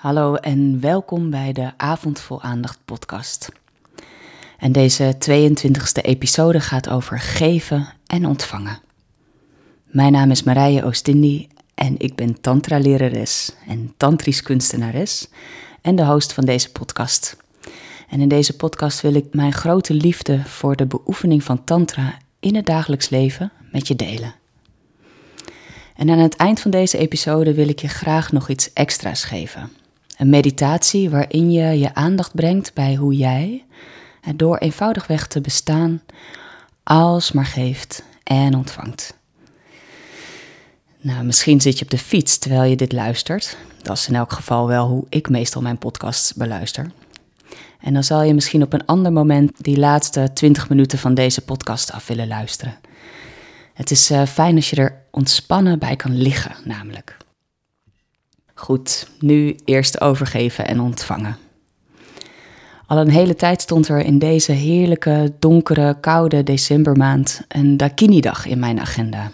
Hallo en welkom bij de Avond vol Aandacht podcast. En deze 22e episode gaat over geven en ontvangen. Mijn naam is Marije Oostindi en ik ben tantra-lerares en tantrisch kunstenares en de host van deze podcast. En in deze podcast wil ik mijn grote liefde voor de beoefening van tantra in het dagelijks leven met je delen. En aan het eind van deze episode wil ik je graag nog iets extra's geven. Een meditatie waarin je je aandacht brengt bij hoe jij, door eenvoudigweg te bestaan, alsmaar geeft en ontvangt. Nou, misschien zit je op de fiets terwijl je dit luistert. Dat is in elk geval wel hoe ik meestal mijn podcasts beluister. En dan zal je misschien op een ander moment die laatste 20 minuten van deze podcast af willen luisteren. Het is uh, fijn als je er ontspannen bij kan liggen, namelijk. Goed, nu eerst overgeven en ontvangen. Al een hele tijd stond er in deze heerlijke, donkere, koude decembermaand een Dakini-dag in mijn agenda.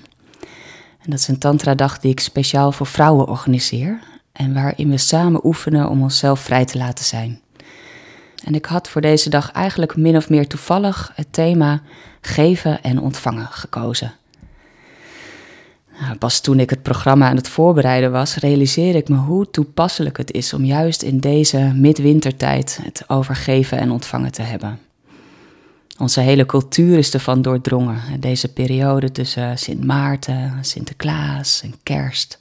En dat is een tantra-dag die ik speciaal voor vrouwen organiseer en waarin we samen oefenen om onszelf vrij te laten zijn. En ik had voor deze dag eigenlijk min of meer toevallig het thema geven en ontvangen gekozen. Pas toen ik het programma aan het voorbereiden was, realiseerde ik me hoe toepasselijk het is om juist in deze midwintertijd het overgeven en ontvangen te hebben. Onze hele cultuur is ervan doordrongen, deze periode tussen Sint Maarten, Sinterklaas en Kerst.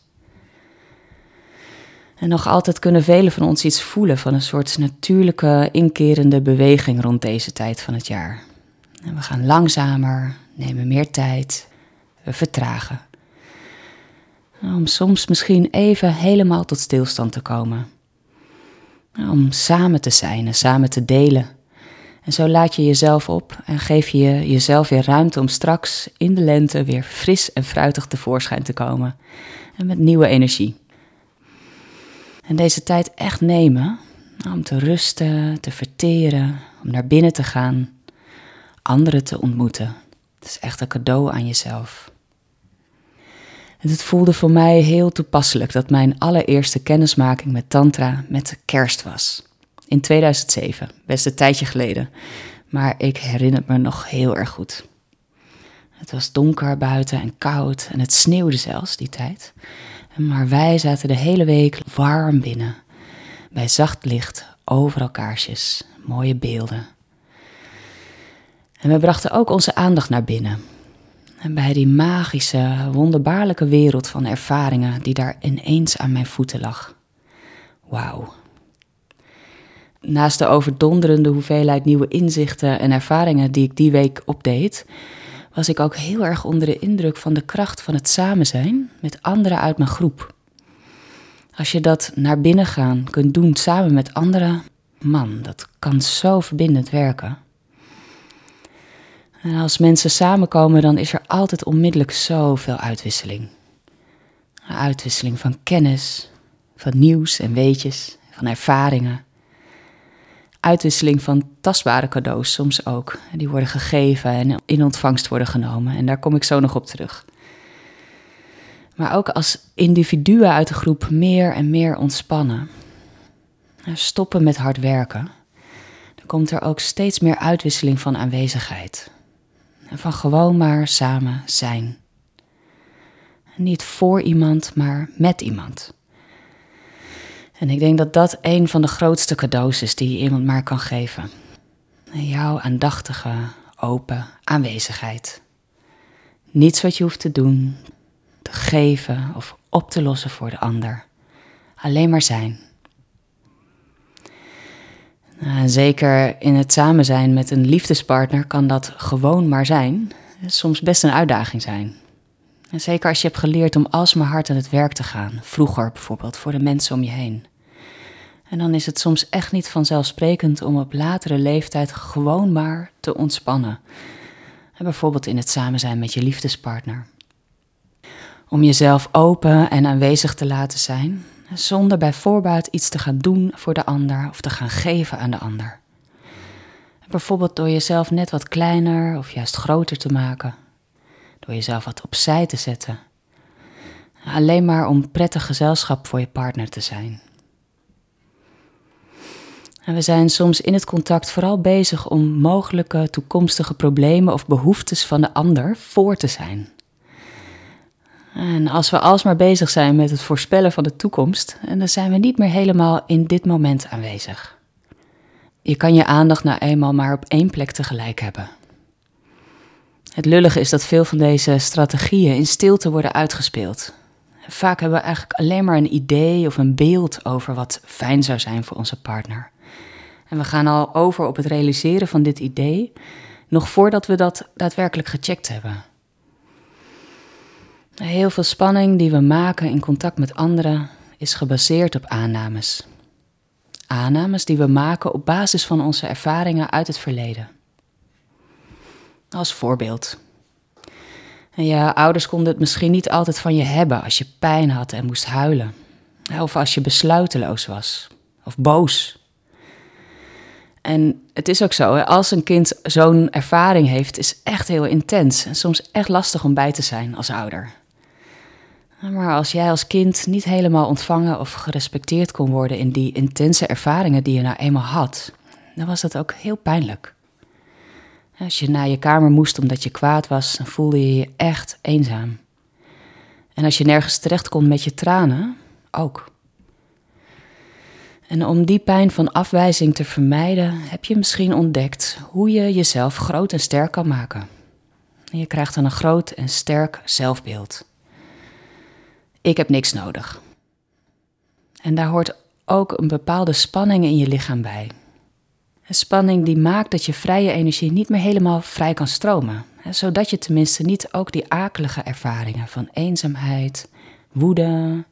En nog altijd kunnen velen van ons iets voelen van een soort natuurlijke, inkerende beweging rond deze tijd van het jaar. En we gaan langzamer, nemen meer tijd, we vertragen. Om soms misschien even helemaal tot stilstand te komen. Om samen te zijn en samen te delen. En zo laat je jezelf op en geef je jezelf weer ruimte om straks in de lente weer fris en fruitig tevoorschijn te komen. En met nieuwe energie. En deze tijd echt nemen om te rusten, te verteren, om naar binnen te gaan, anderen te ontmoeten. Het is echt een cadeau aan jezelf. En het voelde voor mij heel toepasselijk dat mijn allereerste kennismaking met Tantra met kerst was. In 2007, best een tijdje geleden, maar ik herinner me nog heel erg goed. Het was donker buiten en koud en het sneeuwde zelfs die tijd. Maar wij zaten de hele week warm binnen, bij zacht licht, overal kaarsjes, mooie beelden. En we brachten ook onze aandacht naar binnen, en bij die magische, wonderbaarlijke wereld van ervaringen die daar ineens aan mijn voeten lag. Wauw. Naast de overdonderende hoeveelheid nieuwe inzichten en ervaringen die ik die week opdeed, was ik ook heel erg onder de indruk van de kracht van het samen zijn met anderen uit mijn groep. Als je dat naar binnen gaan kunt doen samen met anderen, man, dat kan zo verbindend werken. En als mensen samenkomen, dan is er altijd onmiddellijk zoveel uitwisseling. Uitwisseling van kennis, van nieuws en weetjes, van ervaringen. Uitwisseling van tastbare cadeaus soms ook. Die worden gegeven en in ontvangst worden genomen. En daar kom ik zo nog op terug. Maar ook als individuen uit de groep meer en meer ontspannen. Stoppen met hard werken. Dan komt er ook steeds meer uitwisseling van aanwezigheid. En van gewoon maar samen zijn. Niet voor iemand, maar met iemand. En ik denk dat dat een van de grootste cadeaus is die je iemand maar kan geven. Jouw aandachtige, open aanwezigheid. Niets wat je hoeft te doen, te geven of op te lossen voor de ander. Alleen maar zijn. Nou, zeker in het samen zijn met een liefdespartner kan dat gewoon maar zijn. Soms best een uitdaging zijn. En zeker als je hebt geleerd om alsmaar hard aan het werk te gaan, vroeger bijvoorbeeld, voor de mensen om je heen. En dan is het soms echt niet vanzelfsprekend om op latere leeftijd gewoon maar te ontspannen. En bijvoorbeeld in het samen zijn met je liefdespartner. Om jezelf open en aanwezig te laten zijn, zonder bij voorbaat iets te gaan doen voor de ander of te gaan geven aan de ander. Bijvoorbeeld door jezelf net wat kleiner of juist groter te maken, door jezelf wat opzij te zetten. Alleen maar om prettig gezelschap voor je partner te zijn. En we zijn soms in het contact vooral bezig om mogelijke toekomstige problemen of behoeftes van de ander voor te zijn. En als we alsmaar bezig zijn met het voorspellen van de toekomst, dan zijn we niet meer helemaal in dit moment aanwezig. Je kan je aandacht nou eenmaal maar op één plek tegelijk hebben. Het lullige is dat veel van deze strategieën in stilte worden uitgespeeld. Vaak hebben we eigenlijk alleen maar een idee of een beeld over wat fijn zou zijn voor onze partner. En we gaan al over op het realiseren van dit idee, nog voordat we dat daadwerkelijk gecheckt hebben. Heel veel spanning die we maken in contact met anderen is gebaseerd op aannames. Aannames die we maken op basis van onze ervaringen uit het verleden. Als voorbeeld. Je ouders konden het misschien niet altijd van je hebben als je pijn had en moest huilen. Of als je besluiteloos was. Of boos. En het is ook zo, als een kind zo'n ervaring heeft, is echt heel intens. En soms echt lastig om bij te zijn als ouder. Maar als jij als kind niet helemaal ontvangen of gerespecteerd kon worden in die intense ervaringen die je nou eenmaal had, dan was dat ook heel pijnlijk. Als je naar je kamer moest omdat je kwaad was, dan voelde je je echt eenzaam. En als je nergens terecht kon met je tranen, ook. En om die pijn van afwijzing te vermijden, heb je misschien ontdekt hoe je jezelf groot en sterk kan maken. En je krijgt dan een groot en sterk zelfbeeld. Ik heb niks nodig. En daar hoort ook een bepaalde spanning in je lichaam bij. Een spanning die maakt dat je vrije energie niet meer helemaal vrij kan stromen. Zodat je tenminste niet ook die akelige ervaringen van eenzaamheid, woede,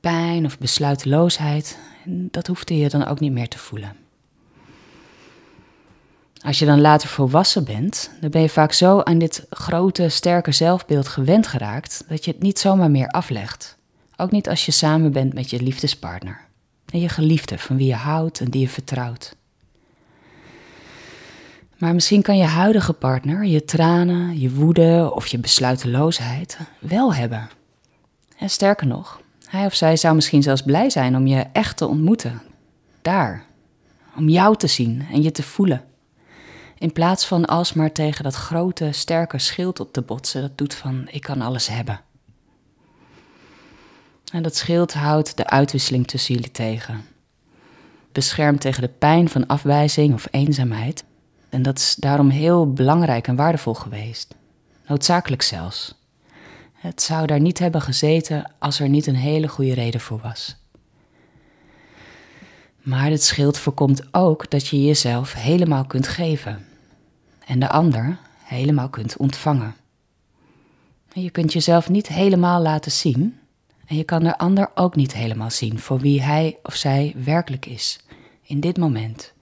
pijn of besluiteloosheid, dat hoefde je dan ook niet meer te voelen. Als je dan later volwassen bent, dan ben je vaak zo aan dit grote, sterke zelfbeeld gewend geraakt dat je het niet zomaar meer aflegt. Ook niet als je samen bent met je liefdespartner. En je geliefde van wie je houdt en die je vertrouwt. Maar misschien kan je huidige partner je tranen, je woede of je besluiteloosheid wel hebben. En sterker nog, hij of zij zou misschien zelfs blij zijn om je echt te ontmoeten. Daar. Om jou te zien en je te voelen. In plaats van alsmaar tegen dat grote, sterke schild op te botsen, dat doet van ik kan alles hebben. En dat schild houdt de uitwisseling tussen jullie tegen. Beschermt tegen de pijn van afwijzing of eenzaamheid. En dat is daarom heel belangrijk en waardevol geweest. Noodzakelijk zelfs. Het zou daar niet hebben gezeten als er niet een hele goede reden voor was. Maar het schild voorkomt ook dat je jezelf helemaal kunt geven en de ander helemaal kunt ontvangen. je kunt jezelf niet helemaal laten zien en je kan de ander ook niet helemaal zien voor wie hij of zij werkelijk is in dit moment.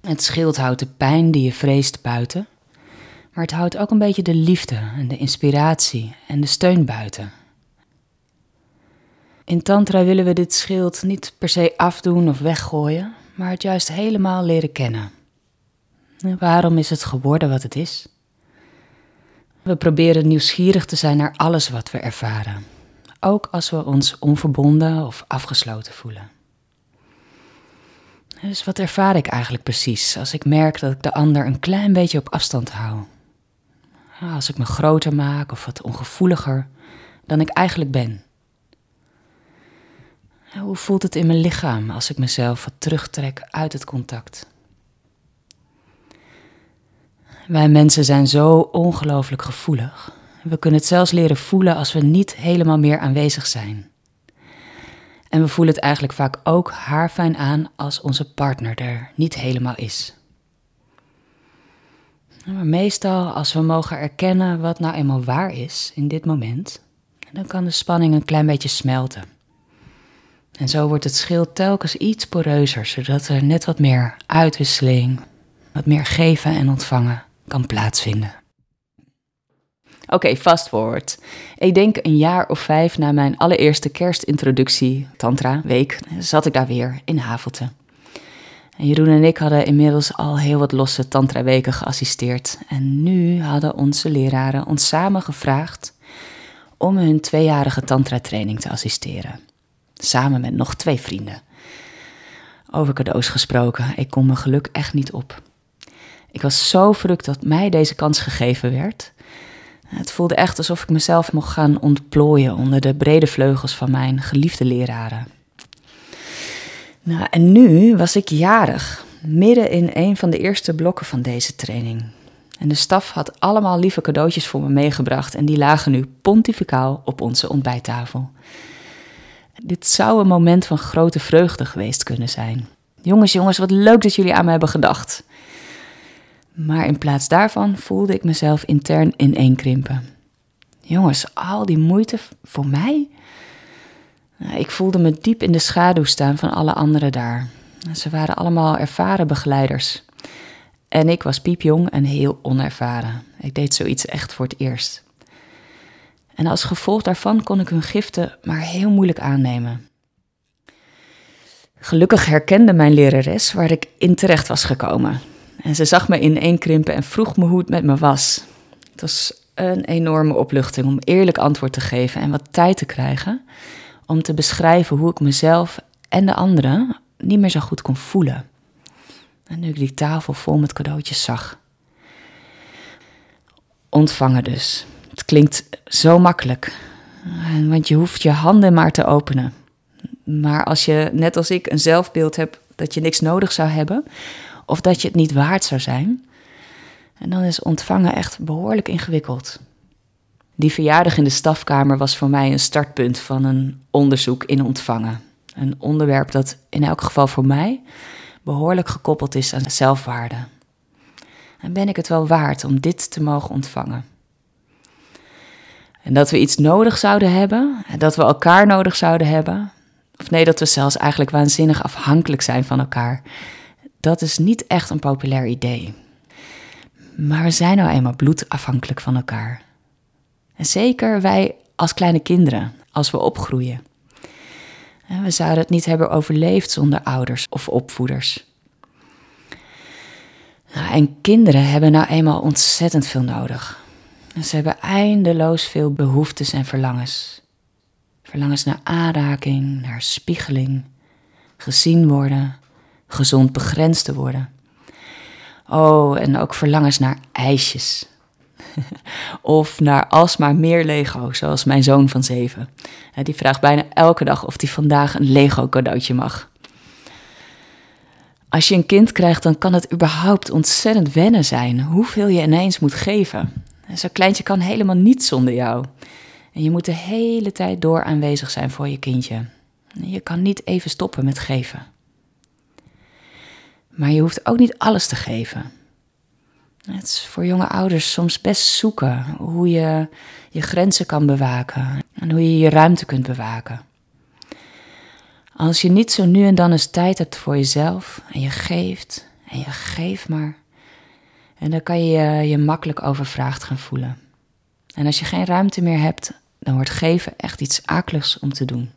Het schild houdt de pijn die je vreest buiten, maar het houdt ook een beetje de liefde en de inspiratie en de steun buiten. In Tantra willen we dit schild niet per se afdoen of weggooien, maar het juist helemaal leren kennen. Waarom is het geworden wat het is? We proberen nieuwsgierig te zijn naar alles wat we ervaren, ook als we ons onverbonden of afgesloten voelen. Dus wat ervaar ik eigenlijk precies als ik merk dat ik de ander een klein beetje op afstand hou? Als ik me groter maak of wat ongevoeliger dan ik eigenlijk ben. Hoe voelt het in mijn lichaam als ik mezelf wat terugtrek uit het contact? Wij mensen zijn zo ongelooflijk gevoelig. We kunnen het zelfs leren voelen als we niet helemaal meer aanwezig zijn. En we voelen het eigenlijk vaak ook haarfijn aan als onze partner er niet helemaal is. Maar meestal, als we mogen erkennen wat nou eenmaal waar is in dit moment, dan kan de spanning een klein beetje smelten. En zo wordt het schild telkens iets poreuzer, zodat er net wat meer uitwisseling, wat meer geven en ontvangen kan plaatsvinden. Oké, fast forward. Ik denk een jaar of vijf na mijn allereerste kerstintroductie, Tantra, week, zat ik daar weer in Havelte. En Jeroen en ik hadden inmiddels al heel wat losse Tantra-weken geassisteerd. En nu hadden onze leraren ons samen gevraagd om hun tweejarige Tantra-training te assisteren. Samen met nog twee vrienden. Over cadeaus gesproken, ik kon mijn geluk echt niet op. Ik was zo verrukt dat mij deze kans gegeven werd. Het voelde echt alsof ik mezelf mocht gaan ontplooien onder de brede vleugels van mijn geliefde leraren. Nou, en nu was ik jarig, midden in een van de eerste blokken van deze training. En de staf had allemaal lieve cadeautjes voor me meegebracht en die lagen nu pontificaal op onze ontbijttafel. Dit zou een moment van grote vreugde geweest kunnen zijn. Jongens, jongens, wat leuk dat jullie aan me hebben gedacht. Maar in plaats daarvan voelde ik mezelf intern ineenkrimpen. Jongens, al die moeite voor mij? Ik voelde me diep in de schaduw staan van alle anderen daar. Ze waren allemaal ervaren begeleiders. En ik was piepjong en heel onervaren. Ik deed zoiets echt voor het eerst. En als gevolg daarvan kon ik hun giften maar heel moeilijk aannemen. Gelukkig herkende mijn lerares waar ik in terecht was gekomen. En ze zag me ineenkrimpen en vroeg me hoe het met me was. Het was een enorme opluchting om eerlijk antwoord te geven en wat tijd te krijgen om te beschrijven hoe ik mezelf en de anderen niet meer zo goed kon voelen. En nu ik die tafel vol met cadeautjes zag. Ontvangen dus. Het klinkt zo makkelijk, want je hoeft je handen maar te openen. Maar als je, net als ik, een zelfbeeld hebt dat je niks nodig zou hebben, of dat je het niet waard zou zijn, en dan is ontvangen echt behoorlijk ingewikkeld. Die verjaardag in de stafkamer was voor mij een startpunt van een onderzoek in ontvangen. Een onderwerp dat in elk geval voor mij behoorlijk gekoppeld is aan zelfwaarde. En ben ik het wel waard om dit te mogen ontvangen? En dat we iets nodig zouden hebben, dat we elkaar nodig zouden hebben, of nee, dat we zelfs eigenlijk waanzinnig afhankelijk zijn van elkaar, dat is niet echt een populair idee. Maar we zijn nou eenmaal bloedafhankelijk van elkaar. En zeker wij als kleine kinderen, als we opgroeien. We zouden het niet hebben overleefd zonder ouders of opvoeders. Nou, en kinderen hebben nou eenmaal ontzettend veel nodig. Ze hebben eindeloos veel behoeftes en verlangens. Verlangens naar aanraking, naar spiegeling, gezien worden, gezond begrensd te worden. Oh, en ook verlangens naar ijsjes. of naar alsmaar meer Lego, zoals mijn zoon van zeven. Die vraagt bijna elke dag of hij vandaag een Lego cadeautje mag. Als je een kind krijgt, dan kan het überhaupt ontzettend wennen zijn hoeveel je ineens moet geven. Zo'n kleintje kan helemaal niet zonder jou. En je moet de hele tijd door aanwezig zijn voor je kindje. Je kan niet even stoppen met geven. Maar je hoeft ook niet alles te geven. Het is voor jonge ouders soms best zoeken hoe je je grenzen kan bewaken en hoe je je ruimte kunt bewaken. Als je niet zo nu en dan eens tijd hebt voor jezelf en je geeft en je geeft maar, en dan kan je je makkelijk overvraagd gaan voelen. En als je geen ruimte meer hebt, dan wordt geven echt iets akeligs om te doen.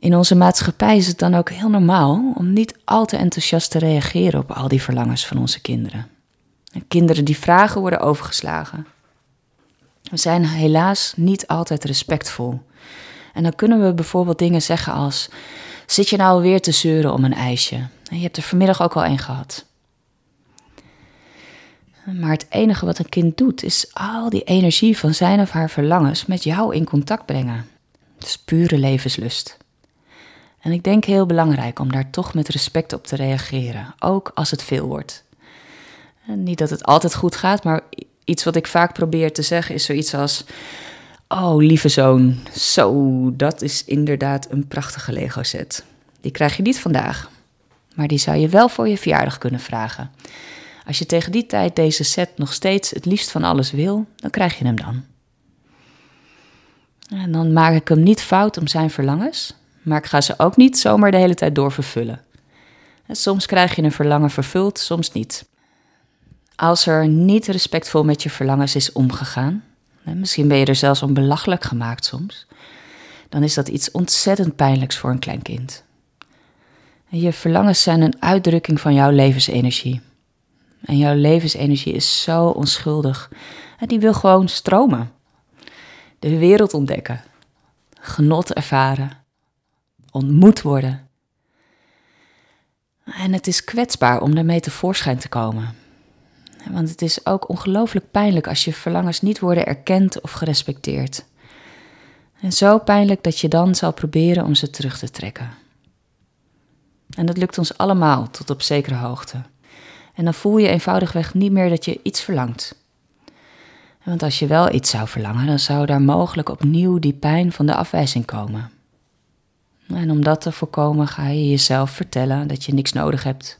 In onze maatschappij is het dan ook heel normaal om niet al te enthousiast te reageren op al die verlangens van onze kinderen. kinderen die vragen worden overgeslagen. We zijn helaas niet altijd respectvol. En dan kunnen we bijvoorbeeld dingen zeggen als: Zit je nou alweer te zeuren om een ijsje? Je hebt er vanmiddag ook al een gehad. Maar het enige wat een kind doet, is al die energie van zijn of haar verlangens met jou in contact brengen. Het is pure levenslust. En ik denk heel belangrijk om daar toch met respect op te reageren, ook als het veel wordt. En niet dat het altijd goed gaat, maar iets wat ik vaak probeer te zeggen is zoiets als: Oh, lieve zoon, zo, dat is inderdaad een prachtige Lego-set. Die krijg je niet vandaag, maar die zou je wel voor je verjaardag kunnen vragen. Als je tegen die tijd deze set nog steeds het liefst van alles wil, dan krijg je hem dan. En dan maak ik hem niet fout om zijn verlangens, maar ik ga ze ook niet zomaar de hele tijd door vervullen. Soms krijg je een verlangen vervuld, soms niet. Als er niet respectvol met je verlangens is omgegaan, misschien ben je er zelfs om belachelijk gemaakt soms, dan is dat iets ontzettend pijnlijks voor een klein kind. Je verlangens zijn een uitdrukking van jouw levensenergie. En jouw levensenergie is zo onschuldig. En die wil gewoon stromen. De wereld ontdekken. Genot ervaren ontmoet worden. En het is kwetsbaar om daarmee tevoorschijn te komen. Want het is ook ongelooflijk pijnlijk als je verlangens niet worden erkend of gerespecteerd. En zo pijnlijk dat je dan zal proberen om ze terug te trekken. En dat lukt ons allemaal tot op zekere hoogte. En dan voel je eenvoudigweg niet meer dat je iets verlangt. Want als je wel iets zou verlangen, dan zou daar mogelijk opnieuw die pijn van de afwijzing komen. En om dat te voorkomen ga je jezelf vertellen dat je niks nodig hebt.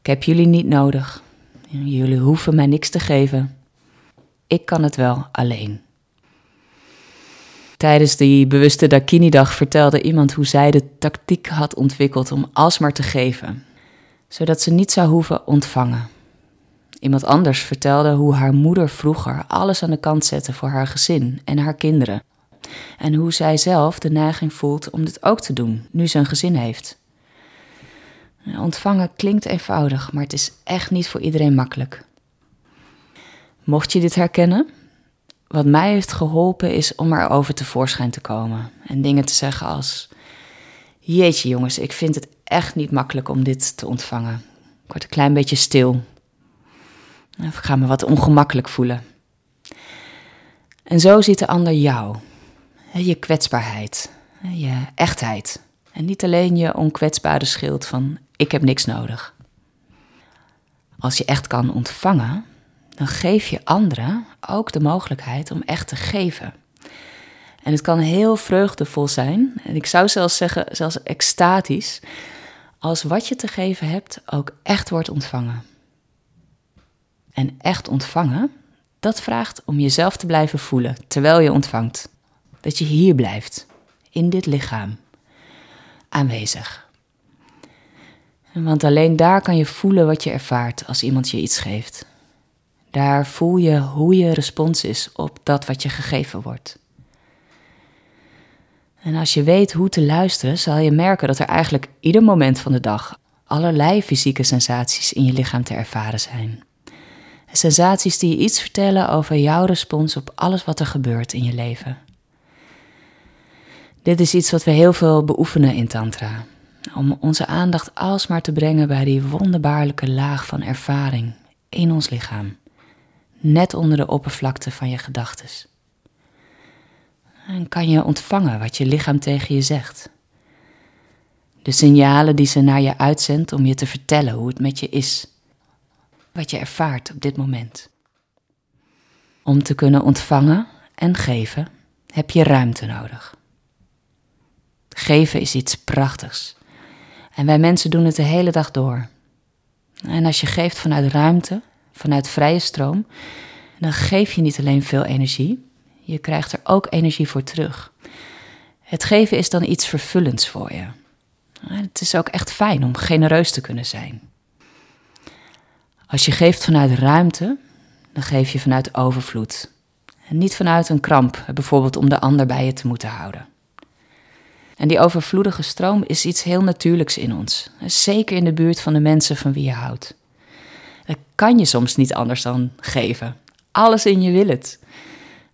Ik heb jullie niet nodig. Jullie hoeven mij niks te geven. Ik kan het wel alleen. Tijdens die bewuste Dakini-dag vertelde iemand hoe zij de tactiek had ontwikkeld om alsmaar te geven, zodat ze niet zou hoeven ontvangen. Iemand anders vertelde hoe haar moeder vroeger alles aan de kant zette voor haar gezin en haar kinderen. En hoe zij zelf de neiging voelt om dit ook te doen, nu ze een gezin heeft. Ontvangen klinkt eenvoudig, maar het is echt niet voor iedereen makkelijk. Mocht je dit herkennen, wat mij heeft geholpen is om erover tevoorschijn te komen en dingen te zeggen als: Jeetje jongens, ik vind het echt niet makkelijk om dit te ontvangen. Ik word een klein beetje stil. Of ik ga me wat ongemakkelijk voelen. En zo ziet de ander jou, je kwetsbaarheid, je echtheid. En niet alleen je onkwetsbare schild van ik heb niks nodig. Als je echt kan ontvangen, dan geef je anderen ook de mogelijkheid om echt te geven. En het kan heel vreugdevol zijn, en ik zou zelfs zeggen, zelfs extatisch, als wat je te geven hebt ook echt wordt ontvangen. En echt ontvangen, dat vraagt om jezelf te blijven voelen terwijl je ontvangt. Dat je hier blijft, in dit lichaam, aanwezig. Want alleen daar kan je voelen wat je ervaart als iemand je iets geeft. Daar voel je hoe je respons is op dat wat je gegeven wordt. En als je weet hoe te luisteren, zal je merken dat er eigenlijk ieder moment van de dag allerlei fysieke sensaties in je lichaam te ervaren zijn. Sensaties die je iets vertellen over jouw respons op alles wat er gebeurt in je leven. Dit is iets wat we heel veel beoefenen in Tantra. Om onze aandacht alsmaar te brengen bij die wonderbaarlijke laag van ervaring in ons lichaam net onder de oppervlakte van je gedachtes. En kan je ontvangen wat je lichaam tegen je zegt. De signalen die ze naar je uitzendt om je te vertellen hoe het met je is. Wat je ervaart op dit moment. Om te kunnen ontvangen en geven heb je ruimte nodig. Geven is iets prachtigs. En wij mensen doen het de hele dag door. En als je geeft vanuit ruimte, vanuit vrije stroom, dan geef je niet alleen veel energie, je krijgt er ook energie voor terug. Het geven is dan iets vervullends voor je. Het is ook echt fijn om genereus te kunnen zijn. Als je geeft vanuit ruimte, dan geef je vanuit overvloed. En niet vanuit een kramp, bijvoorbeeld om de ander bij je te moeten houden. En die overvloedige stroom is iets heel natuurlijks in ons. Zeker in de buurt van de mensen van wie je houdt. Dat kan je soms niet anders dan geven. Alles in je wil het.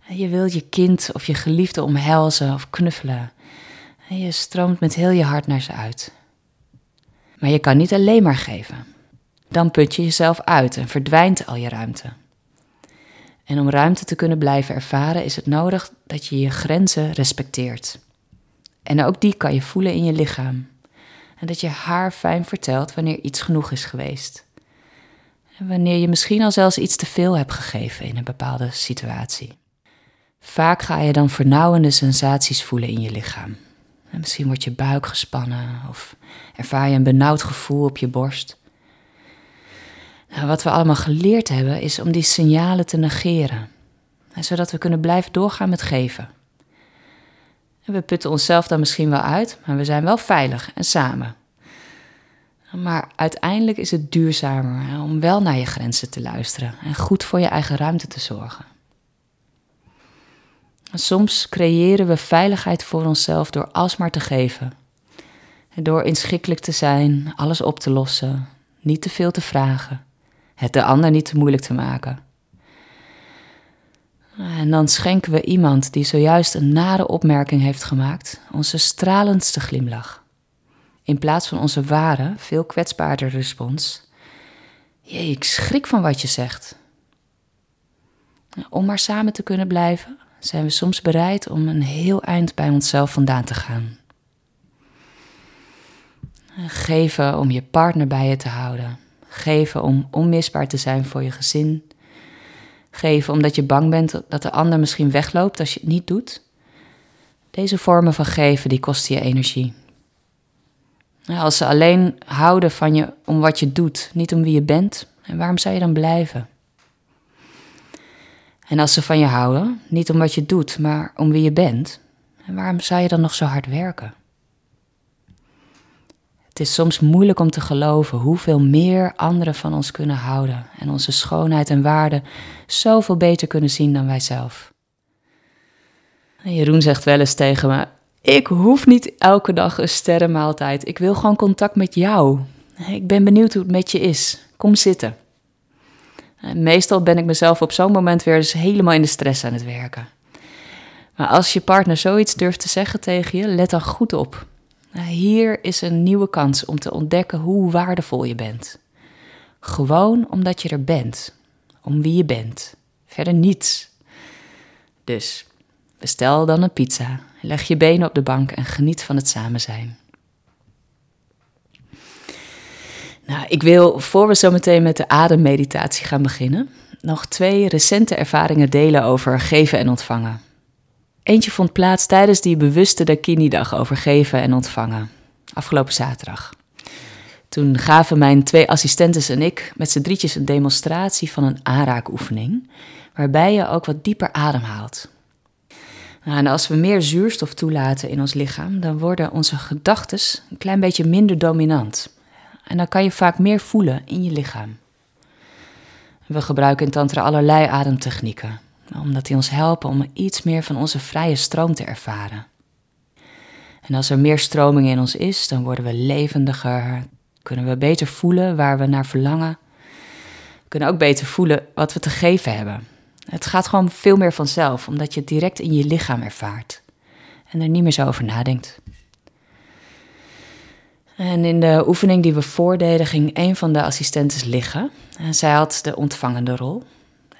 Je wilt je kind of je geliefde omhelzen of knuffelen. En je stroomt met heel je hart naar ze uit. Maar je kan niet alleen maar geven. Dan put je jezelf uit en verdwijnt al je ruimte. En om ruimte te kunnen blijven ervaren is het nodig dat je je grenzen respecteert. En ook die kan je voelen in je lichaam. En dat je haar fijn vertelt wanneer iets genoeg is geweest. En wanneer je misschien al zelfs iets te veel hebt gegeven in een bepaalde situatie. Vaak ga je dan vernauwende sensaties voelen in je lichaam. En misschien wordt je buik gespannen of ervaar je een benauwd gevoel op je borst. Nou, wat we allemaal geleerd hebben is om die signalen te negeren, zodat we kunnen blijven doorgaan met geven. We putten onszelf dan misschien wel uit, maar we zijn wel veilig en samen. Maar uiteindelijk is het duurzamer om wel naar je grenzen te luisteren en goed voor je eigen ruimte te zorgen. Soms creëren we veiligheid voor onszelf door alsmaar te geven. Door inschikkelijk te zijn, alles op te lossen, niet te veel te vragen, het de ander niet te moeilijk te maken. En dan schenken we iemand die zojuist een nare opmerking heeft gemaakt onze stralendste glimlach. In plaats van onze ware, veel kwetsbaarder respons. Jee, ik schrik van wat je zegt. Om maar samen te kunnen blijven, zijn we soms bereid om een heel eind bij onszelf vandaan te gaan. Geven om je partner bij je te houden. Geven om onmisbaar te zijn voor je gezin. Geven omdat je bang bent dat de ander misschien wegloopt als je het niet doet. Deze vormen van geven die kosten je energie. Als ze alleen houden van je om wat je doet, niet om wie je bent, en waarom zou je dan blijven? En als ze van je houden, niet om wat je doet, maar om wie je bent, en waarom zou je dan nog zo hard werken? Het is soms moeilijk om te geloven hoeveel meer anderen van ons kunnen houden en onze schoonheid en waarde zoveel beter kunnen zien dan wij zelf. Jeroen zegt wel eens tegen me: Ik hoef niet elke dag een sterrenmaaltijd. Ik wil gewoon contact met jou. Ik ben benieuwd hoe het met je is. Kom zitten. Meestal ben ik mezelf op zo'n moment weer dus helemaal in de stress aan het werken. Maar als je partner zoiets durft te zeggen tegen je, let dan goed op. Hier is een nieuwe kans om te ontdekken hoe waardevol je bent. Gewoon omdat je er bent, om wie je bent. Verder niets. Dus bestel dan een pizza, leg je benen op de bank en geniet van het samen zijn. Nou, ik wil, voor we zo meteen met de ademmeditatie gaan beginnen, nog twee recente ervaringen delen over geven en ontvangen. Eentje vond plaats tijdens die bewuste Dakini-dag over geven en ontvangen, afgelopen zaterdag. Toen gaven mijn twee assistentes en ik met z'n drietjes een demonstratie van een aanraakoefening, waarbij je ook wat dieper ademhaalt. Nou, en als we meer zuurstof toelaten in ons lichaam, dan worden onze gedachten een klein beetje minder dominant. En dan kan je vaak meer voelen in je lichaam. We gebruiken in Tantra allerlei ademtechnieken, omdat die ons helpen om iets meer van onze vrije stroom te ervaren. En als er meer stroming in ons is, dan worden we levendiger, kunnen we beter voelen waar we naar verlangen. We kunnen ook beter voelen wat we te geven hebben. Het gaat gewoon veel meer vanzelf, omdat je het direct in je lichaam ervaart en er niet meer zo over nadenkt. En in de oefening die we voordeden ging een van de assistentes liggen. En zij had de ontvangende rol.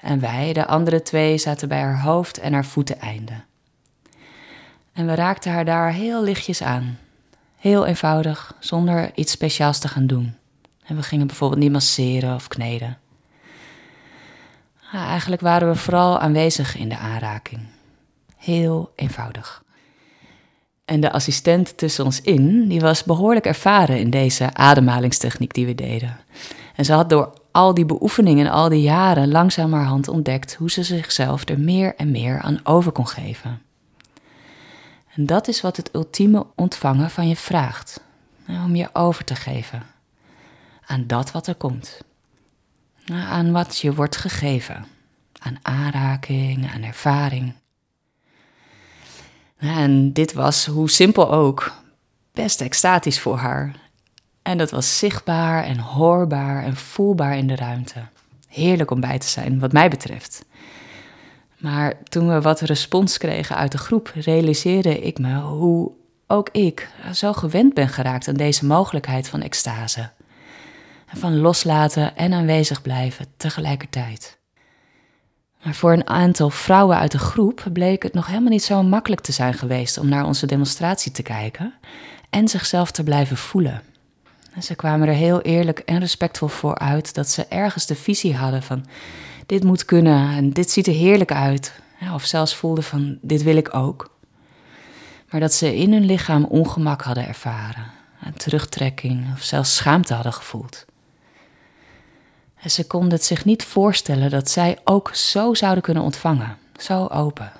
En wij, de andere twee, zaten bij haar hoofd en haar voeteneinden. En we raakten haar daar heel lichtjes aan. Heel eenvoudig, zonder iets speciaals te gaan doen. En we gingen bijvoorbeeld niet masseren of kneden. eigenlijk waren we vooral aanwezig in de aanraking. Heel eenvoudig. En de assistent tussen ons in, die was behoorlijk ervaren in deze ademhalingstechniek die we deden. En ze had door al die beoefeningen en al die jaren langzamerhand ontdekt hoe ze zichzelf er meer en meer aan over kon geven. En dat is wat het ultieme ontvangen van je vraagt. Om je over te geven aan dat wat er komt. Aan wat je wordt gegeven. Aan aanraking, aan ervaring. En dit was, hoe simpel ook, best extatisch voor haar. En dat was zichtbaar en hoorbaar en voelbaar in de ruimte. Heerlijk om bij te zijn, wat mij betreft. Maar toen we wat respons kregen uit de groep, realiseerde ik me hoe ook ik zo gewend ben geraakt aan deze mogelijkheid van extase. Van loslaten en aanwezig blijven tegelijkertijd. Maar voor een aantal vrouwen uit de groep bleek het nog helemaal niet zo makkelijk te zijn geweest om naar onze demonstratie te kijken en zichzelf te blijven voelen. En ze kwamen er heel eerlijk en respectvol voor uit dat ze ergens de visie hadden van dit moet kunnen en dit ziet er heerlijk uit. of zelfs voelden van dit wil ik ook. Maar dat ze in hun lichaam ongemak hadden ervaren, een terugtrekking of zelfs schaamte hadden gevoeld. En ze konden het zich niet voorstellen dat zij ook zo zouden kunnen ontvangen, zo open.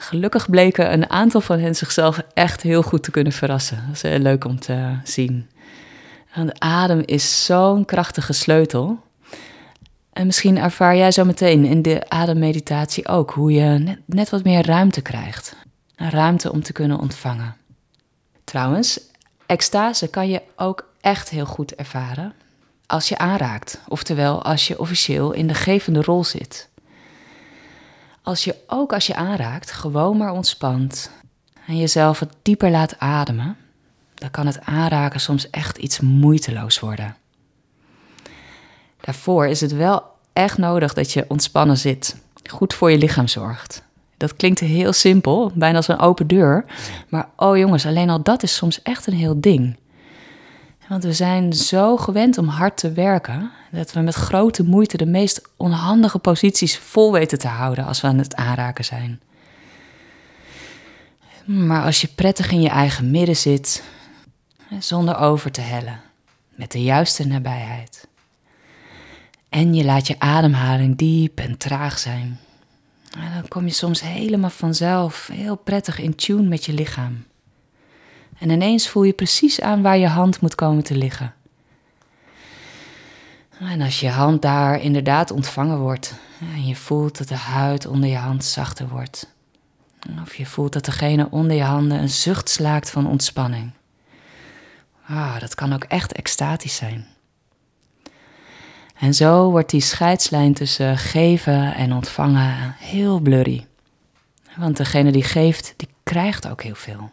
Gelukkig bleken een aantal van hen zichzelf echt heel goed te kunnen verrassen. Dat is heel leuk om te zien. Want adem is zo'n krachtige sleutel. En misschien ervaar jij zo meteen in de ademmeditatie ook hoe je net, net wat meer ruimte krijgt. Ruimte om te kunnen ontvangen. Trouwens, extase kan je ook echt heel goed ervaren als je aanraakt, oftewel als je officieel in de gevende rol zit. Als je ook als je aanraakt gewoon maar ontspant en jezelf wat dieper laat ademen, dan kan het aanraken soms echt iets moeiteloos worden. Daarvoor is het wel echt nodig dat je ontspannen zit, goed voor je lichaam zorgt. Dat klinkt heel simpel, bijna als een open deur. Maar oh jongens, alleen al dat is soms echt een heel ding. Want we zijn zo gewend om hard te werken dat we met grote moeite de meest onhandige posities vol weten te houden als we aan het aanraken zijn. Maar als je prettig in je eigen midden zit, zonder over te hellen, met de juiste nabijheid. En je laat je ademhaling diep en traag zijn. Dan kom je soms helemaal vanzelf heel prettig in tune met je lichaam. En ineens voel je precies aan waar je hand moet komen te liggen. En als je hand daar inderdaad ontvangen wordt en je voelt dat de huid onder je hand zachter wordt, of je voelt dat degene onder je handen een zucht slaakt van ontspanning. Ah, dat kan ook echt extatisch zijn. En zo wordt die scheidslijn tussen geven en ontvangen heel blurry. Want degene die geeft, die krijgt ook heel veel.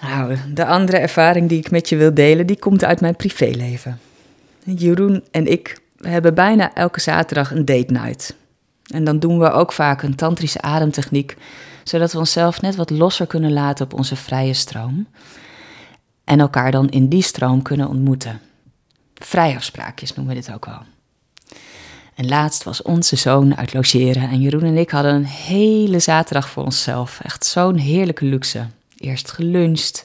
Nou, de andere ervaring die ik met je wil delen, die komt uit mijn privéleven. Jeroen en ik hebben bijna elke zaterdag een date night. En dan doen we ook vaak een tantrische ademtechniek, zodat we onszelf net wat losser kunnen laten op onze vrije stroom. En elkaar dan in die stroom kunnen ontmoeten. Vrijafspraakjes noemen we dit ook wel. En laatst was onze zoon uit logeren en Jeroen en ik hadden een hele zaterdag voor onszelf. Echt zo'n heerlijke luxe. Eerst geluncht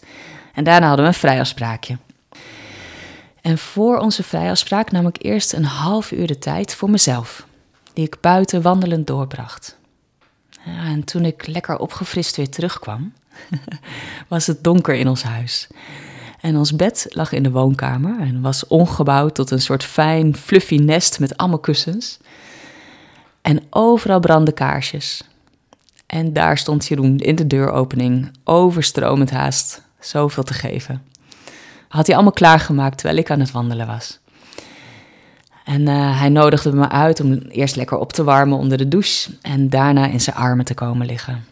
en daarna hadden we een vrijafspraakje. En voor onze vrijafspraak nam ik eerst een half uur de tijd voor mezelf, die ik buiten wandelend doorbracht. En toen ik lekker opgefrist weer terugkwam, was het donker in ons huis. En ons bed lag in de woonkamer en was omgebouwd tot een soort fijn, fluffy nest met allemaal kussens. En overal brandden kaarsjes. En daar stond Jeroen in de deuropening, overstromend haast, zoveel te geven. Had hij allemaal klaargemaakt terwijl ik aan het wandelen was. En uh, hij nodigde me uit om eerst lekker op te warmen onder de douche en daarna in zijn armen te komen liggen.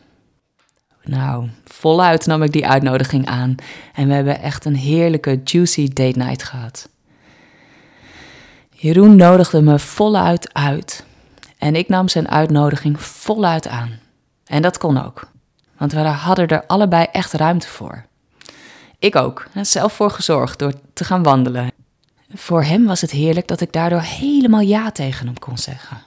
Nou, voluit nam ik die uitnodiging aan en we hebben echt een heerlijke, juicy date night gehad. Jeroen nodigde me voluit uit en ik nam zijn uitnodiging voluit aan. En dat kon ook, want we hadden er allebei echt ruimte voor. Ik ook, zelf voor gezorgd door te gaan wandelen. Voor hem was het heerlijk dat ik daardoor helemaal ja tegen hem kon zeggen.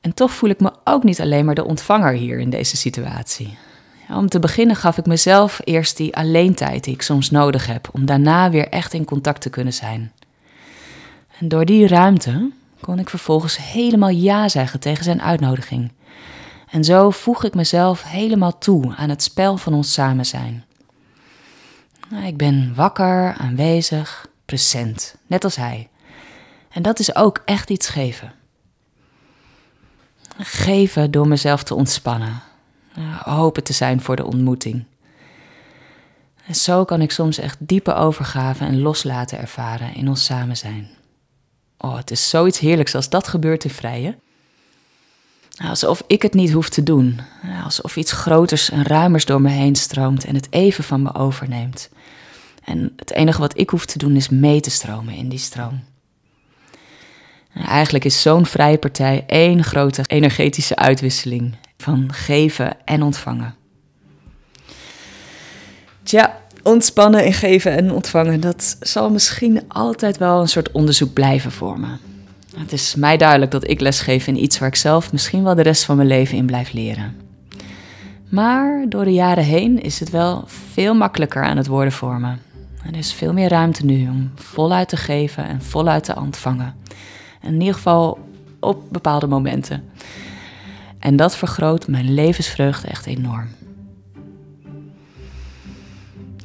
En toch voel ik me ook niet alleen maar de ontvanger hier in deze situatie. Om te beginnen gaf ik mezelf eerst die alleentijd die ik soms nodig heb om daarna weer echt in contact te kunnen zijn. En door die ruimte kon ik vervolgens helemaal ja zeggen tegen zijn uitnodiging. En zo voeg ik mezelf helemaal toe aan het spel van ons samen zijn. Nou, ik ben wakker, aanwezig, present, net als hij. En dat is ook echt iets geven. Geven door mezelf te ontspannen, hopen te zijn voor de ontmoeting. En zo kan ik soms echt diepe overgave en loslaten ervaren in ons samen zijn. Oh, het is zoiets heerlijks als dat gebeurt in vrije. Alsof ik het niet hoef te doen. Alsof iets groters en ruimers door me heen stroomt en het even van me overneemt. En het enige wat ik hoef te doen is mee te stromen in die stroom. Eigenlijk is zo'n vrije partij één grote energetische uitwisseling van geven en ontvangen. Tja, ontspannen in geven en ontvangen, dat zal misschien altijd wel een soort onderzoek blijven vormen. Het is mij duidelijk dat ik lesgeef in iets waar ik zelf misschien wel de rest van mijn leven in blijf leren. Maar door de jaren heen is het wel veel makkelijker aan het worden vormen. Er is veel meer ruimte nu om voluit te geven en voluit te ontvangen. In ieder geval op bepaalde momenten. En dat vergroot mijn levensvreugde echt enorm.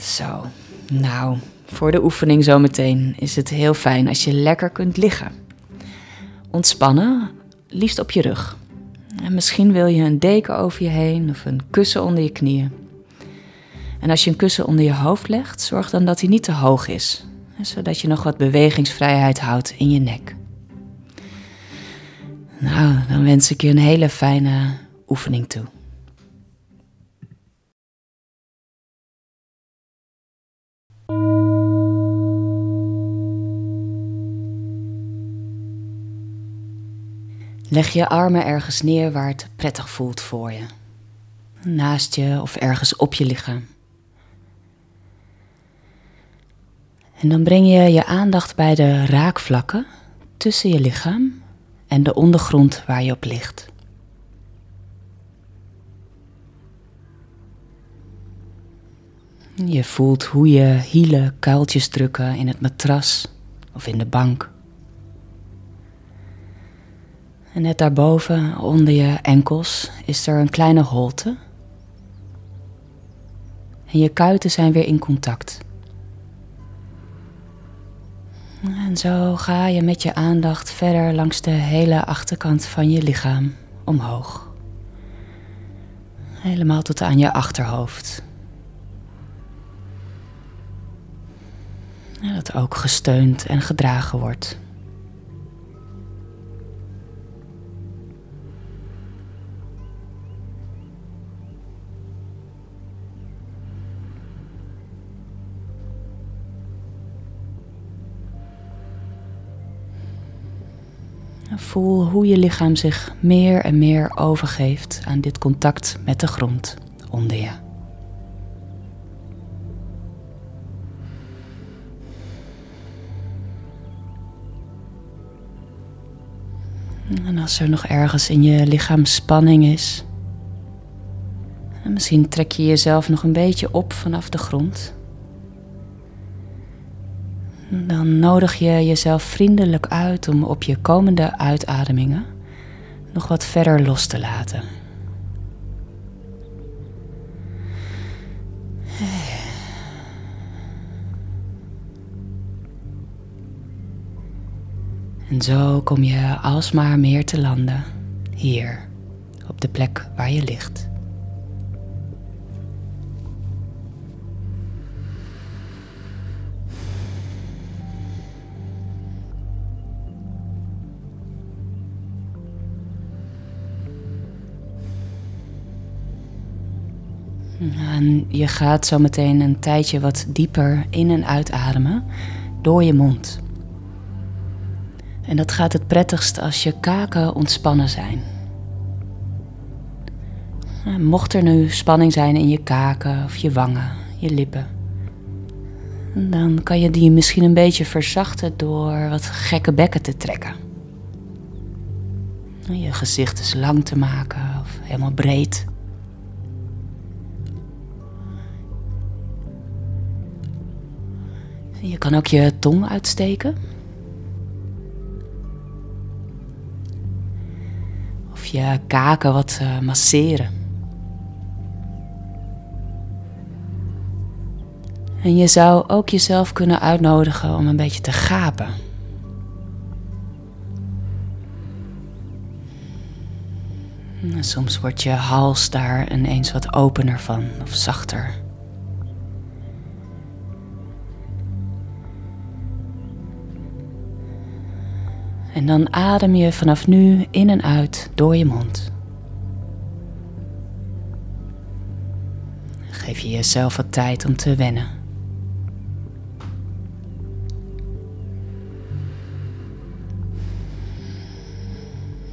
Zo, nou, voor de oefening zometeen is het heel fijn als je lekker kunt liggen. Ontspannen, liefst op je rug. En misschien wil je een deken over je heen of een kussen onder je knieën. En als je een kussen onder je hoofd legt, zorg dan dat hij niet te hoog is, zodat je nog wat bewegingsvrijheid houdt in je nek. Nou, dan wens ik je een hele fijne oefening toe. Leg je armen ergens neer waar het prettig voelt voor je. Naast je of ergens op je lichaam. En dan breng je je aandacht bij de raakvlakken tussen je lichaam en de ondergrond waar je op ligt. Je voelt hoe je hielen kuiltjes drukken in het matras of in de bank. En net daarboven, onder je enkels, is er een kleine holte. En je kuiten zijn weer in contact. En zo ga je met je aandacht verder langs de hele achterkant van je lichaam omhoog. Helemaal tot aan je achterhoofd. Dat ook gesteund en gedragen wordt. Hoe je lichaam zich meer en meer overgeeft aan dit contact met de grond onder je. En als er nog ergens in je lichaam spanning is, en misschien trek je jezelf nog een beetje op vanaf de grond. Dan nodig je jezelf vriendelijk uit om op je komende uitademingen nog wat verder los te laten. En zo kom je alsmaar meer te landen hier, op de plek waar je ligt. En je gaat zo meteen een tijdje wat dieper in- en uitademen door je mond. En dat gaat het prettigst als je kaken ontspannen zijn. Mocht er nu spanning zijn in je kaken of je wangen, je lippen, dan kan je die misschien een beetje verzachten door wat gekke bekken te trekken. Je gezicht is lang te maken of helemaal breed. Je kan ook je tong uitsteken. Of je kaken wat uh, masseren. En je zou ook jezelf kunnen uitnodigen om een beetje te gapen. En soms wordt je hals daar ineens wat opener van of zachter. En dan adem je vanaf nu in en uit door je mond. Geef je jezelf wat tijd om te wennen.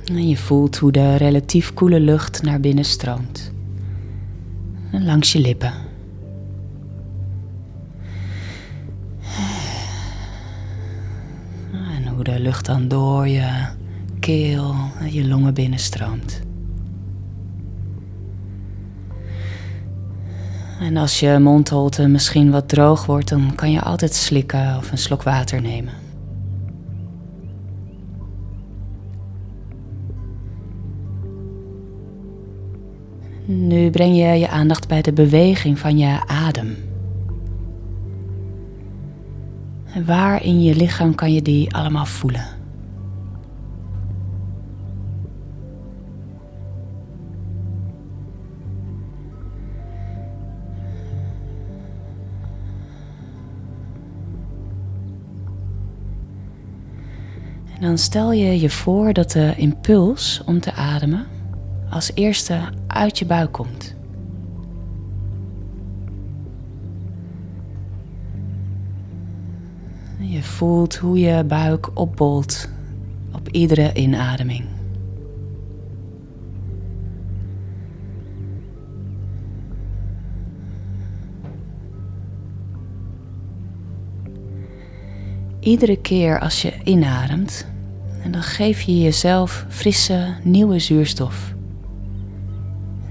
En je voelt hoe de relatief koele lucht naar binnen stroomt. En langs je lippen. De lucht dan door je keel, je longen binnenstroomt. En als je mondholte misschien wat droog wordt, dan kan je altijd slikken of een slok water nemen. Nu breng je je aandacht bij de beweging van je adem. En waar in je lichaam kan je die allemaal voelen? En dan stel je je voor dat de impuls om te ademen als eerste uit je buik komt. Voelt hoe je buik opbolt op iedere inademing. Iedere keer als je inademt, dan geef je jezelf frisse, nieuwe zuurstof.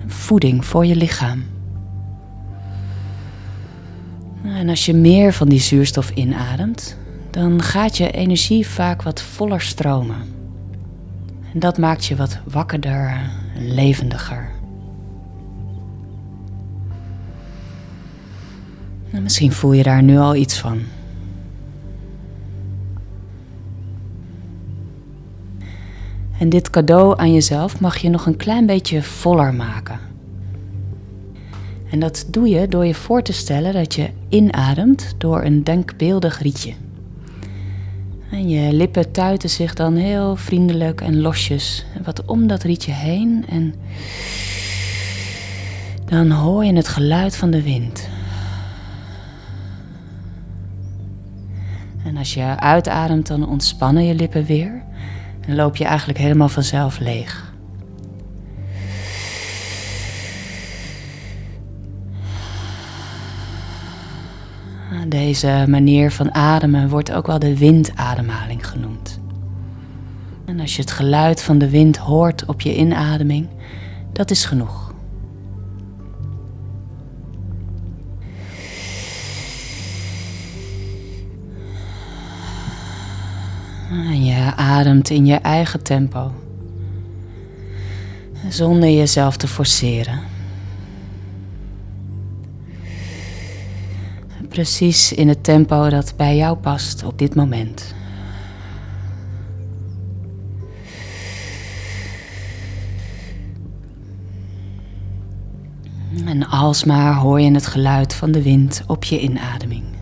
Voeding voor je lichaam. En als je meer van die zuurstof inademt, dan gaat je energie vaak wat voller stromen. En dat maakt je wat wakkerder en levendiger. Nou, misschien voel je daar nu al iets van. En dit cadeau aan jezelf mag je nog een klein beetje voller maken. En dat doe je door je voor te stellen dat je inademt door een denkbeeldig rietje. En je lippen tuiten zich dan heel vriendelijk en losjes wat om dat rietje heen. En dan hoor je het geluid van de wind. En als je uitademt, dan ontspannen je lippen weer. En loop je eigenlijk helemaal vanzelf leeg. Deze manier van ademen wordt ook wel de windademhaling genoemd. En als je het geluid van de wind hoort op je inademing, dat is genoeg. En je ademt in je eigen tempo, zonder jezelf te forceren. Precies in het tempo dat bij jou past op dit moment. En alsmaar hoor je het geluid van de wind op je inademing.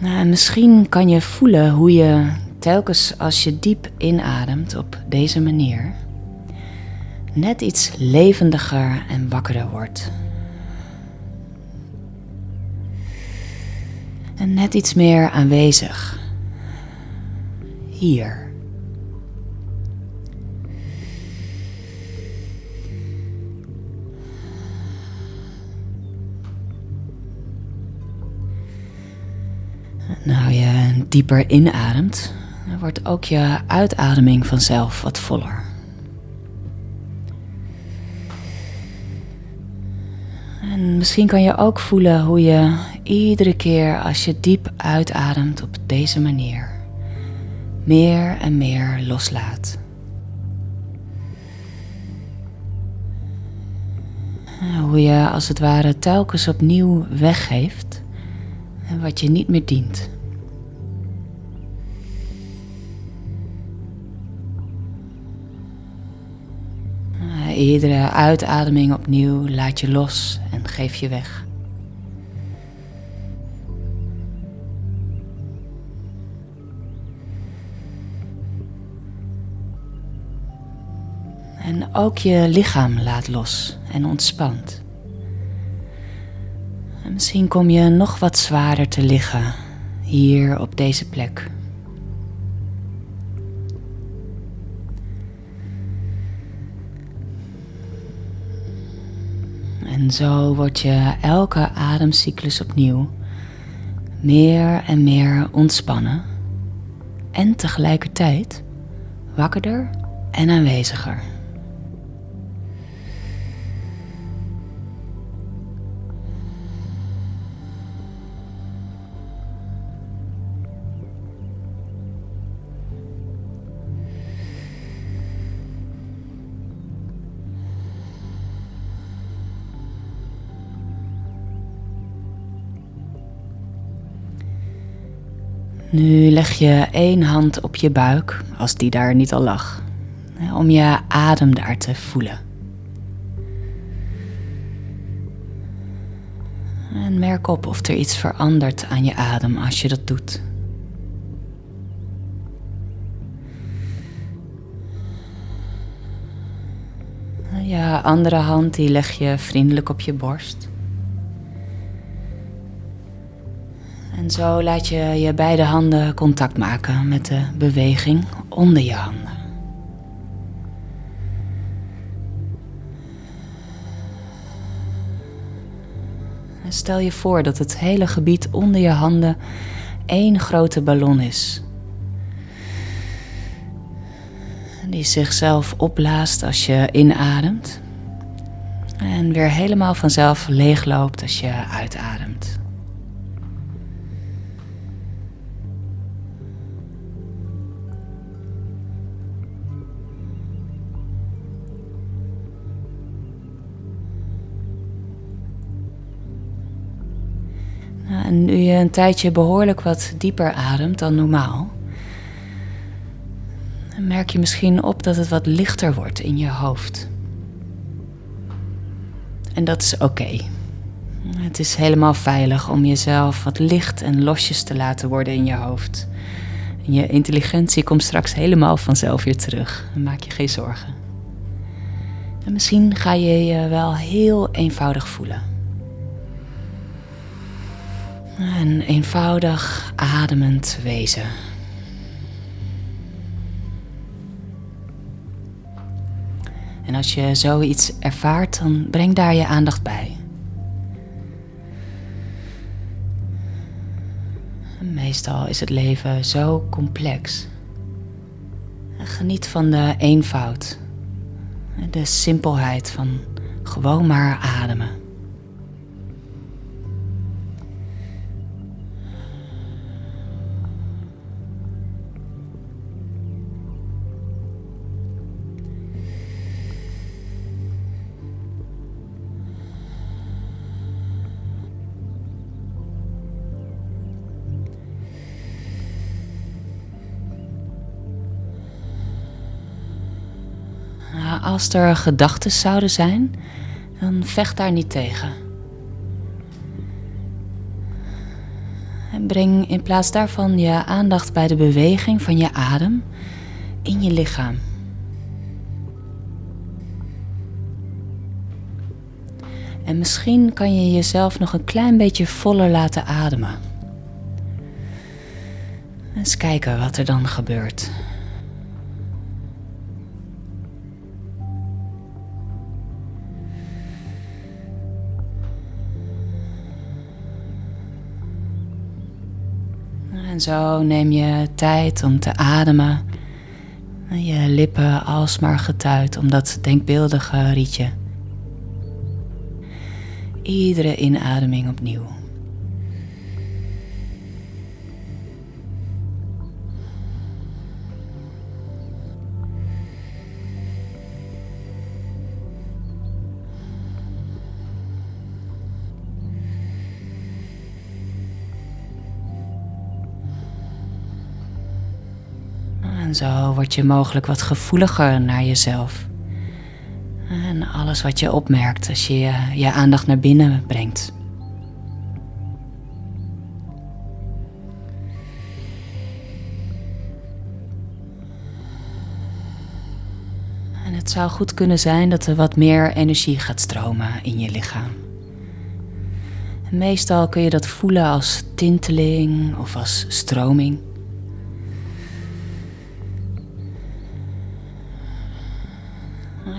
Nou, misschien kan je voelen hoe je telkens als je diep inademt op deze manier net iets levendiger en wakkerder wordt. En net iets meer aanwezig. Hier. Nou je dieper inademt, wordt ook je uitademing vanzelf wat voller. En misschien kan je ook voelen hoe je iedere keer als je diep uitademt op deze manier meer en meer loslaat. Hoe je als het ware telkens opnieuw weggeeft en wat je niet meer dient. Iedere uitademing opnieuw laat je los en geef je weg. En ook je lichaam laat los en ontspant. En misschien kom je nog wat zwaarder te liggen hier op deze plek. En zo word je elke ademcyclus opnieuw meer en meer ontspannen en tegelijkertijd wakkerder en aanweziger. Nu leg je één hand op je buik, als die daar niet al lag, om je adem daar te voelen. En merk op of er iets verandert aan je adem als je dat doet. Je andere hand die leg je vriendelijk op je borst. En zo laat je je beide handen contact maken met de beweging onder je handen. En stel je voor dat het hele gebied onder je handen één grote ballon is. Die zichzelf opblaast als je inademt. En weer helemaal vanzelf leegloopt als je uitademt. En nu je een tijdje behoorlijk wat dieper ademt dan normaal, merk je misschien op dat het wat lichter wordt in je hoofd. En dat is oké. Het is helemaal veilig om jezelf wat licht en losjes te laten worden in je hoofd. En je intelligentie komt straks helemaal vanzelf weer terug. maak je geen zorgen. En misschien ga je je wel heel eenvoudig voelen. Een eenvoudig ademend wezen. En als je zoiets ervaart, dan breng daar je aandacht bij. Meestal is het leven zo complex. Geniet van de eenvoud, de simpelheid van gewoon maar ademen. Als er gedachten zouden zijn, dan vecht daar niet tegen. En breng in plaats daarvan je aandacht bij de beweging van je adem in je lichaam. En misschien kan je jezelf nog een klein beetje voller laten ademen. Eens kijken wat er dan gebeurt. En zo neem je tijd om te ademen. Je lippen alsmaar getuit om dat denkbeeldige rietje. Iedere inademing opnieuw. Zo word je mogelijk wat gevoeliger naar jezelf. En alles wat je opmerkt als je je, aandacht naar binnen brengt. En het zou goed kunnen zijn dat er wat meer energie gaat stromen in je lichaam. meestal kun je dat voelen als tinteling of als stroming.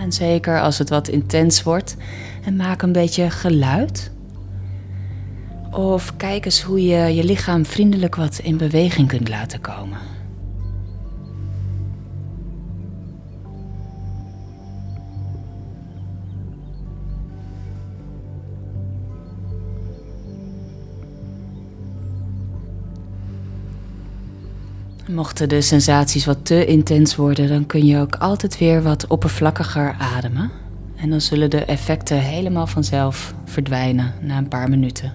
En zeker als het wat intens wordt. En maak een beetje geluid. Of kijk eens hoe je je lichaam vriendelijk wat in beweging kunt laten komen. Mochten de sensaties wat te intens worden, dan kun je ook altijd weer wat oppervlakkiger ademen. En dan zullen de effecten helemaal vanzelf verdwijnen na een paar minuten.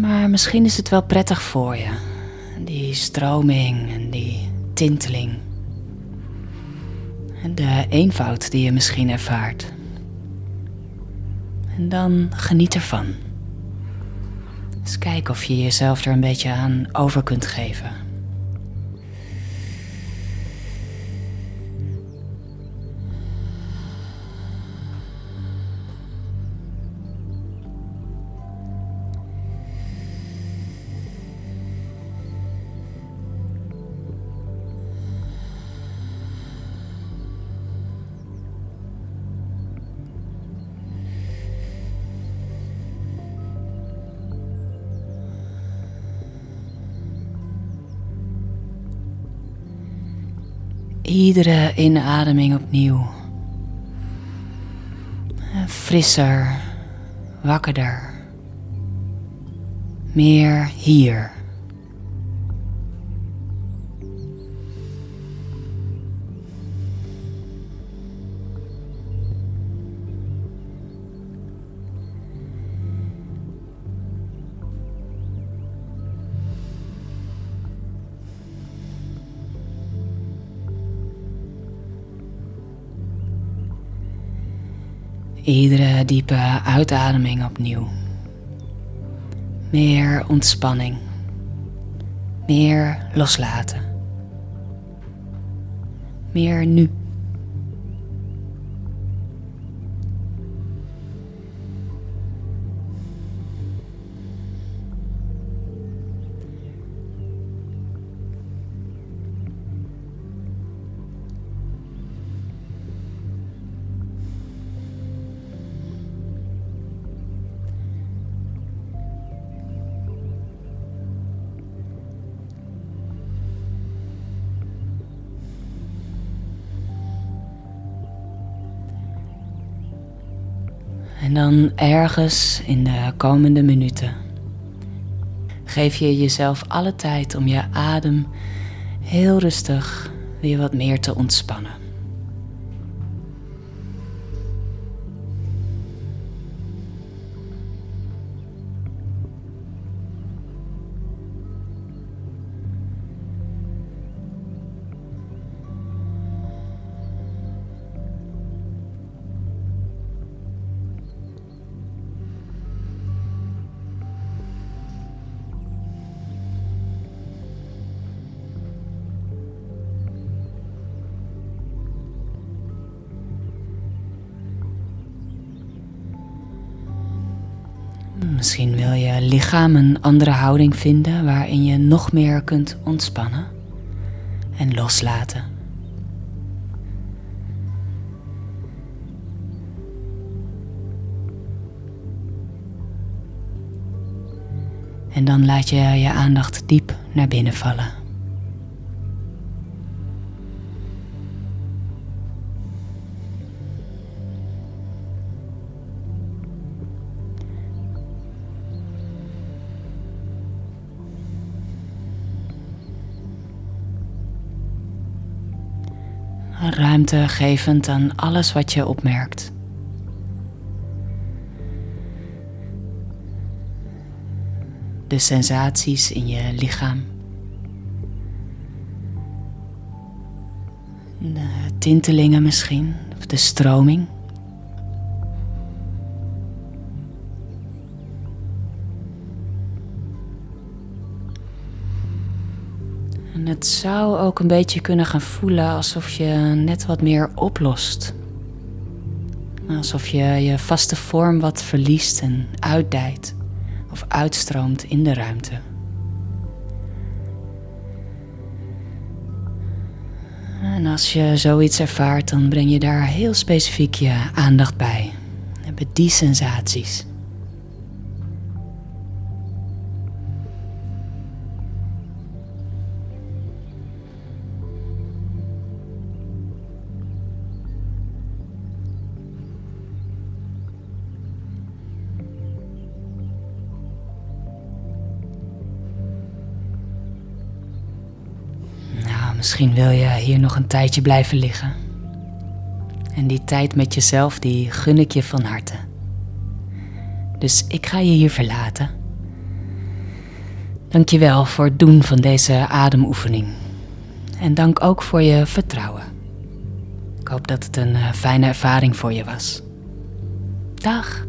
Maar misschien is het wel prettig voor je. Die stroming en die tinteling. En de eenvoud die je misschien ervaart. En dan geniet ervan. Eens kijken of je jezelf er een beetje aan over kunt geven. Iedere inademing opnieuw. Frisser, wakkerder. Meer hier. Iedere diepe uitademing opnieuw. Meer ontspanning. Meer loslaten. Meer nu. Ergens in de komende minuten geef je jezelf alle tijd om je adem heel rustig weer wat meer te ontspannen. Misschien wil je lichaam een andere houding vinden waarin je nog meer kunt ontspannen en loslaten. En dan laat je je aandacht diep naar binnen vallen. Ruimte gevend aan alles wat je opmerkt. De sensaties in je lichaam. De tintelingen misschien, of de stroming. Het zou ook een beetje kunnen gaan voelen alsof je net wat meer oplost. Alsof je je vaste vorm wat verliest en uitdijt of uitstroomt in de ruimte. En als je zoiets ervaart, dan breng je daar heel specifiek je aandacht bij. Hebben die sensaties. Misschien wil je hier nog een tijdje blijven liggen. En die tijd met jezelf, die gun ik je van harte. Dus ik ga je hier verlaten. Dankjewel voor het doen van deze ademoefening. En dank ook voor je vertrouwen. Ik hoop dat het een eh, fijne ervaring voor je was. Dag.